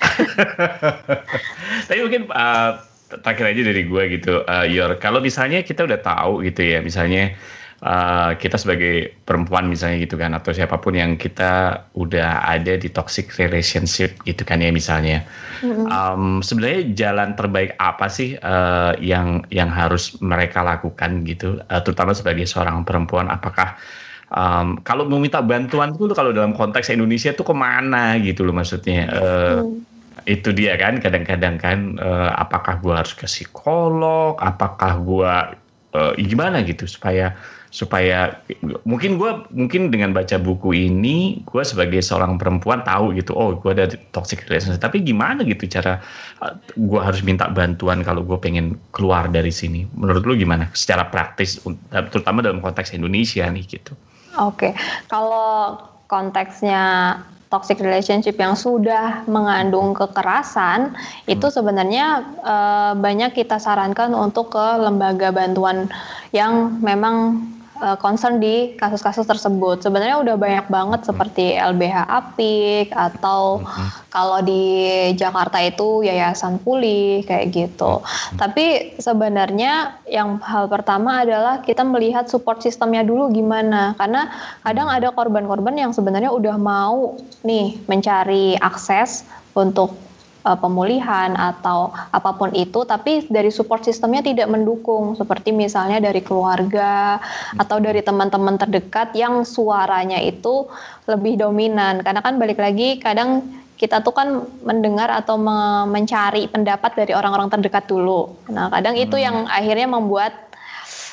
Tapi mungkin uh, terakhir aja dari gue gitu, uh, Yor. Kalau misalnya kita udah tahu gitu ya, misalnya uh, kita sebagai perempuan misalnya gitu kan, atau siapa pun yang kita udah ada di toxic relationship gitu kan ya misalnya. Mm-hmm. Um, Sebenarnya jalan terbaik apa sih uh, yang yang harus mereka lakukan gitu, uh, terutama sebagai seorang perempuan? Apakah um, kalau meminta bantuan tuh kalau dalam konteks Indonesia tuh ke mana gitu loh maksudnya. Uh, hmm. Itu dia kan kadang-kadang kan uh, apakah gua harus ke psikolog, apakah gua uh, gimana gitu supaya supaya mungkin gue mungkin dengan baca buku ini gue sebagai seorang perempuan tahu gitu oh gue ada toxic relationship tapi gimana gitu cara uh, gue harus minta bantuan kalau gue pengen keluar dari sini menurut lu gimana secara praktis terutama dalam konteks Indonesia nih gitu oke okay. kalau konteksnya toxic relationship yang sudah mengandung kekerasan hmm. itu sebenarnya e, banyak kita sarankan untuk ke lembaga bantuan yang memang uh, concern di kasus-kasus tersebut. Sebenarnya udah banyak banget seperti LBH Apik atau mm-hmm. kalau di Jakarta itu Yayasan Pulih kayak gitu. Mm-hmm. Tapi sebenarnya yang hal pertama adalah kita melihat support sistemnya dulu gimana. Karena kadang ada korban-korban yang sebenarnya udah mau nih mencari akses untuk uh, pemulihan atau apa pun itu, tapi dari support sistemnya tidak mendukung, seperti misalnya dari keluarga atau dari teman-teman terdekat yang suaranya itu lebih dominan. Karena kan balik lagi kadang kita tuh kan mendengar atau mencari pendapat dari orang-orang terdekat dulu. Nah, kadang itu hmm. yang akhirnya membuat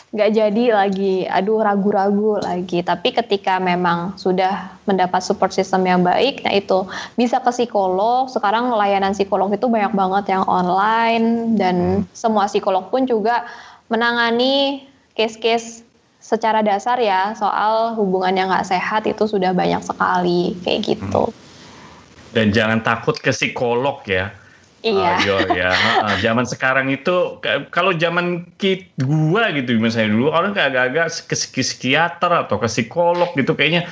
nggak jadi lagi, aduh ragu-ragu lagi. Tapi ketika memang sudah mendapat support system yang baik, nah itu bisa ke psikolog. Sekarang layanan psikolog itu banyak banget yang online dan semua psikolog pun juga menangani case-case secara dasar ya soal hubungan yang nggak sehat itu sudah banyak sekali kayak gitu. Dan jangan takut ke psikolog ya Iya. Uh, ya. Uh, zaman sekarang itu kalau zaman kit gua gitu misalnya dulu orang kayak agak-agak ke psikiater atau ke psikolog gitu kayaknya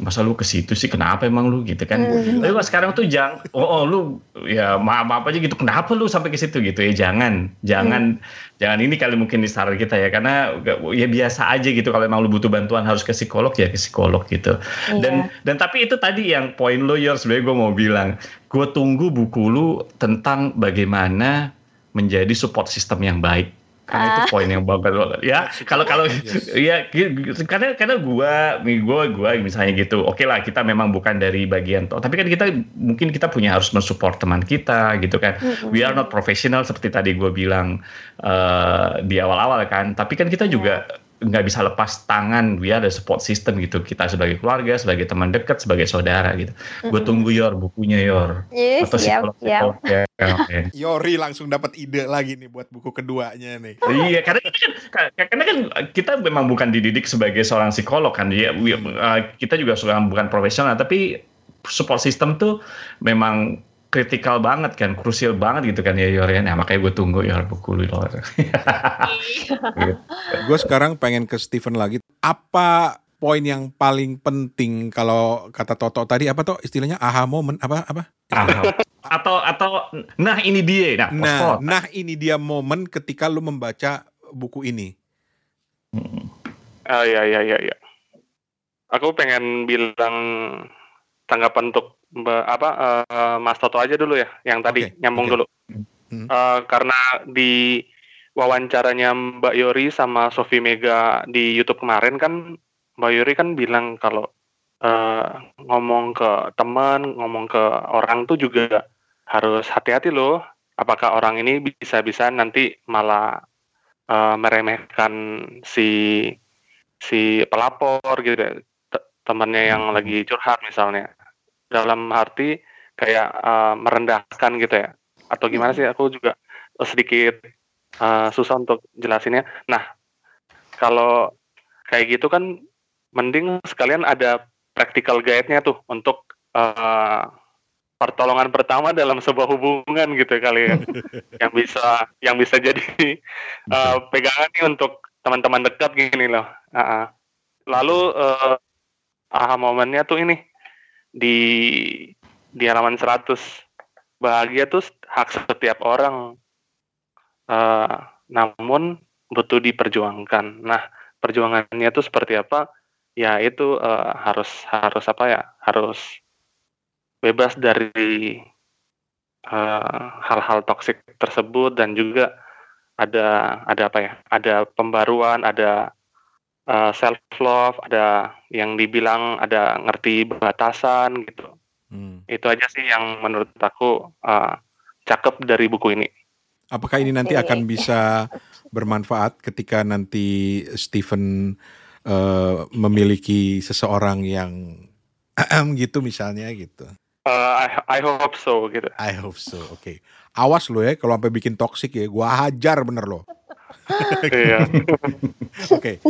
masa lu ke situ sih? Kenapa emang lu gitu kan? Hmm. tapi pas sekarang tuh jangan oh, oh lu ya maaf maaf aja gitu. Kenapa lu sampai ke situ gitu ya? Jangan jangan hmm. jangan ini kali mungkin di saran kita ya. Karena ya biasa aja gitu. Kalau emang lu butuh bantuan harus ke psikolog ya ke psikolog gitu. Yeah. dan dan tapi itu tadi yang poin lo ya sebenarnya gue mau bilang. Gue tunggu buku lu tentang bagaimana menjadi support system yang baik karena itu ah. poin yang bagus banget. Ya kalau kalau ya karena karena gua gua gua misalnya gitu oke okay lah kita memang bukan dari bagian toh tapi kan kita mungkin kita punya harus mensupport teman kita gitu kan. We are not professional seperti tadi gua bilang uh, di awal-awal kan tapi kan kita juga nggak bisa lepas tangan dia ada support system gitu. Kita sebagai keluarga sebagai teman dekat sebagai saudara gitu. Mm-hmm. gue tunggu yor bukunya yor. Yes, atau psikolog siap, ya, okay. Yori langsung dapat ide lagi nih buat buku keduanya nih. Iya karena kan karena kan kita memang bukan dididik sebagai seorang psikolog kan. Ya kita juga seorang bukan profesional tapi support system tuh memang kritikal banget kan, krusial banget gitu kan ya Yorian. Ya makanya gue tunggu ya buku lu gitu. Gue sekarang pengen ke Steven lagi. Apa poin yang paling penting kalau kata Toto tadi apa tuh istilahnya aha moment apa apa? Aha. atau atau nah ini dia nah nah, nah ini dia momen ketika lu membaca buku ini. Hmm. Oh ya ya ya ya. Aku pengen bilang tanggapan untuk apa uh, Mas Toto aja dulu ya, yang tadi okay, nyambung okay. dulu. Hmm. Uh, karena di wawancaranya Mbak Yori sama Sofi Mega di YouTube kemarin kan Mbak Yori kan bilang kalau uh, ngomong ke teman, ngomong ke orang tuh juga harus hati-hati loh. Apakah orang ini bisa-bisa nanti malah uh, meremehkan si si pelapor gitu, temannya yang hmm. lagi curhat misalnya dalam arti kayak uh, merendahkan gitu ya? Atau gimana sih? Aku juga sedikit uh, susah untuk jelasinnya. Nah kalau kayak gitu kan mending sekalian ada practical guide-nya tuh untuk uh, pertolongan pertama dalam sebuah hubungan gitu kali ya. Yang bisa yang bisa jadi uh, pegangan nih untuk teman-teman dekat gini loh. Uh -uh. lalu uh, aha momennya tuh ini di di halaman 100 bahagia tuh hak setiap orang. Uh, namun butuh diperjuangkan. Nah perjuangannya tuh seperti apa? Ya itu uh, harus harus apa ya? Harus bebas dari eh, hal-hal uh, toksik tersebut dan juga ada ada apa ya? Ada pembaruan ada uh, self love, ada yang dibilang ada ngerti batasan gitu. Hmm. Itu aja sih yang menurut aku uh, cakep dari buku ini. Apakah ini nanti akan bisa bermanfaat ketika nanti Stephen uh, memiliki seseorang yang gitu misalnya gitu? Uh, I, I hope so gitu. I hope so. Oke. Okay. Awas lo ya kalau sampai bikin toxic ya, gua hajar bener lo. Iya. Oke.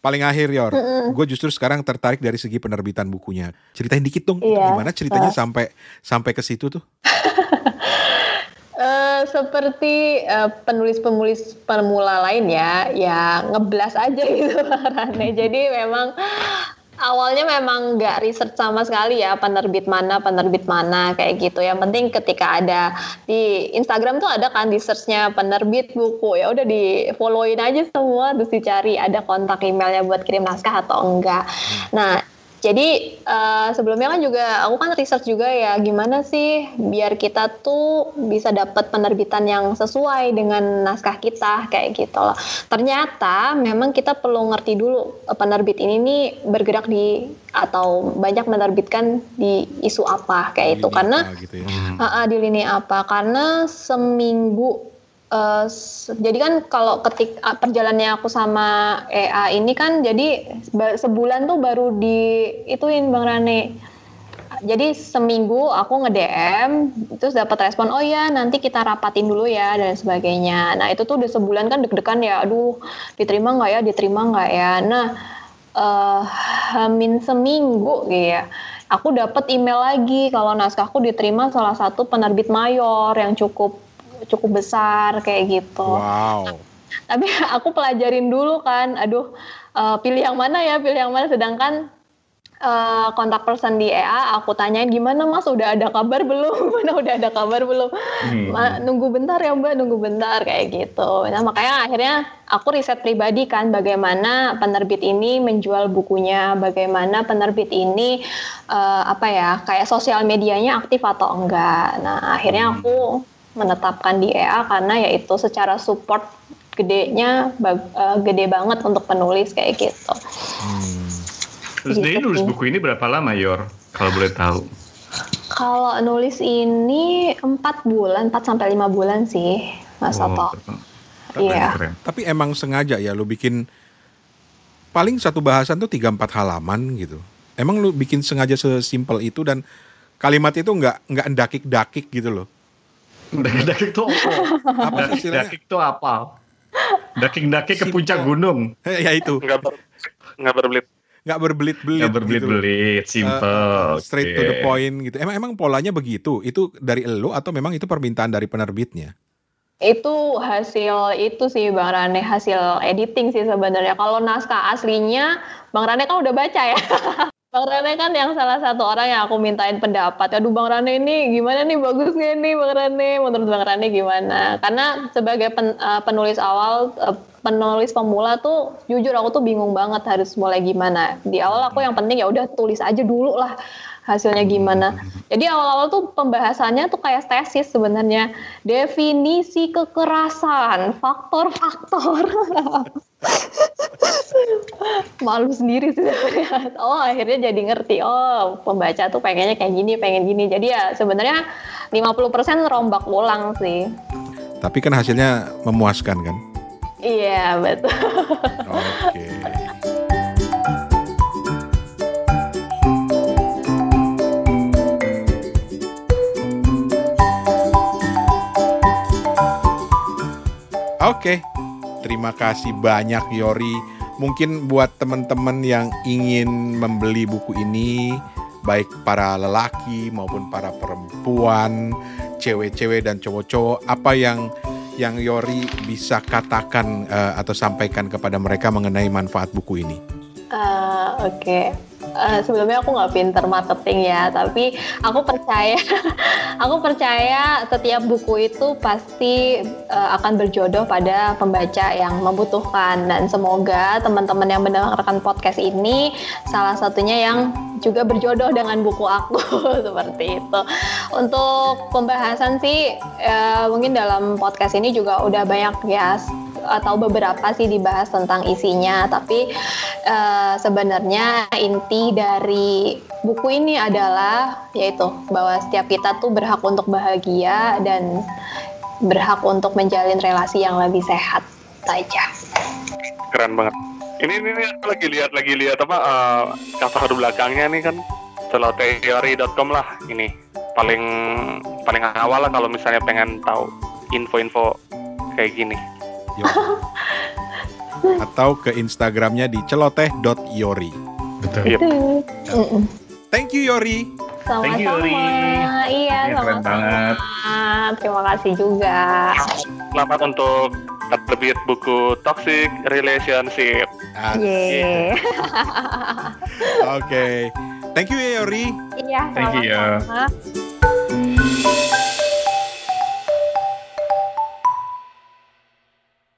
Paling akhir Yor, gue justru sekarang tertarik dari segi penerbitan bukunya. Ceritain dikit dong, iya. gimana ceritanya uh. sampai sampai ke situ tuh? Uh, seperti uh, penulis-penulis pemula lainnya, ya ngeblas aja gitu Rane. Jadi memang awalnya memang nggak riset sama sekali ya penerbit mana penerbit mana kayak gitu. Yang penting ketika ada di Instagram tuh ada kan di searchnya penerbit buku. Ya udah di followin aja semua terus dicari ada kontak emailnya buat kirim naskah atau enggak. Nah jadi uh, sebelumnya kan juga aku kan research juga ya gimana sih biar kita tuh bisa dapat penerbitan yang sesuai dengan naskah kita kayak gitu loh. Ternyata memang kita perlu ngerti dulu eh, penerbit ini nih bergerak di atau banyak menerbitkan di isu apa kayak di itu karena gitu ya. uh, uh, di lini apa karena seminggu uh, jadi kan kalau ketik uh, perjalanannya aku sama EA ini kan jadi sebulan tuh baru di ituin Bang Rane. Jadi seminggu aku nge-DM terus dapat respon oh ya nanti kita rapatin dulu ya dan sebagainya. Nah itu tuh udah sebulan kan deg-degan ya aduh diterima nggak ya diterima nggak ya. Nah uh, hamin seminggu gitu ya aku dapat email lagi kalau naskahku diterima salah satu penerbit mayor yang cukup cukup besar kayak gitu. Wow. Tapi aku pelajarin dulu kan, aduh uh, pilih yang mana ya, pilih yang mana. Sedangkan uh, kontak person di EA aku tanyain gimana mas udah ada kabar belum mana udah ada kabar belum hmm. nunggu bentar ya mbak nunggu bentar kayak gitu nah makanya akhirnya aku riset pribadi kan bagaimana penerbit ini menjual bukunya bagaimana penerbit ini uh, apa ya kayak sosial medianya aktif atau enggak nah akhirnya aku menetapkan di EA karena yaitu secara support gedenya uh, gede banget untuk penulis kayak gitu. Hmm. Terus gitu. dia nulis buku ini berapa lama Yor? Kalau boleh tahu. Kalau nulis ini empat bulan, 4 sampai lima bulan sih, Mas oh, Oto. Iya. Tapi emang sengaja ya lu bikin paling satu bahasan tuh tiga empat halaman gitu. Emang lu bikin sengaja sesimpel itu dan kalimat itu nggak nggak dakik-dakik gitu loh. Dakik-dakik tuh apa? Dakik-dakik tuh apa? Dakik-dakik ke puncak gunung. ya itu. Enggak ber, enggak berbelit. Enggak berbelit-belit. Enggak berbelit-belit, gitu. simple. Uh, straight okay. to the point gitu. Emang emang polanya begitu? Itu dari elu atau memang itu permintaan dari penerbitnya? Itu hasil itu sih Bang Rane, hasil editing sih sebenarnya. Kalau naskah aslinya Bang Rane kan udah baca ya. Bang Rane kan yang salah satu orang yang aku mintain pendapat. Aduh Bang Rane ini gimana nih bagus nggak nih Bang Rane? Menurut Bang Rane gimana? Karena sebagai pen, uh, penulis awal, uh, penulis pemula tuh jujur aku tuh bingung banget harus mulai gimana. Di awal aku yang penting ya udah tulis aja dulu lah hasilnya gimana. Jadi awal-awal tuh pembahasannya tuh kayak tesis sebenarnya. Definisi kekerasan, faktor-faktor. Malu sendiri sih sebenarnya. Oh, akhirnya jadi ngerti. Oh, pembaca tuh pengennya kayak gini, pengen gini. Jadi ya sebenarnya 50% rombak ulang sih. Tapi kan hasilnya memuaskan kan? Iya, betul. Oke. Okay. Oke, terima kasih banyak Yori. Mungkin buat teman-teman yang ingin membeli buku ini, baik para lelaki maupun para perempuan, cewek-cewek dan cowok-cowok, apa yang yang Yori bisa katakan uh, atau sampaikan kepada mereka mengenai manfaat buku ini? Uh, Oke, okay. Uh, sebelumnya aku nggak pinter marketing ya, tapi aku percaya, aku percaya setiap buku itu pasti uh, akan berjodoh pada pembaca yang membutuhkan dan semoga teman-teman yang mendengarkan podcast ini salah satunya yang juga berjodoh dengan buku aku seperti itu. Untuk pembahasan sih uh, mungkin dalam podcast ini juga udah banyak ya atau beberapa sih dibahas tentang isinya tapi uh, sebenarnya inti dari buku ini adalah yaitu bahwa setiap kita tuh berhak untuk bahagia dan berhak untuk menjalin relasi yang lebih sehat saja. Keren banget. Ini ini, ini lagi lihat lagi lihat apa uh, cover belakangnya nih kan celoteori.com lah ini paling paling awal lah kalau misalnya pengen tahu info-info kayak gini. Atau ke Instagramnya di celoteh.yori. Betul. Yep. Thank you Yori. Sama-sama. Thank you, Yori. Iya, sama-sama. banget. Terima kasih juga. Selamat untuk terbit buku Toxic Relationship. Ah, Yeay. Oke. Thank you ya Yori. Iya, Thank you, ya. sama-sama.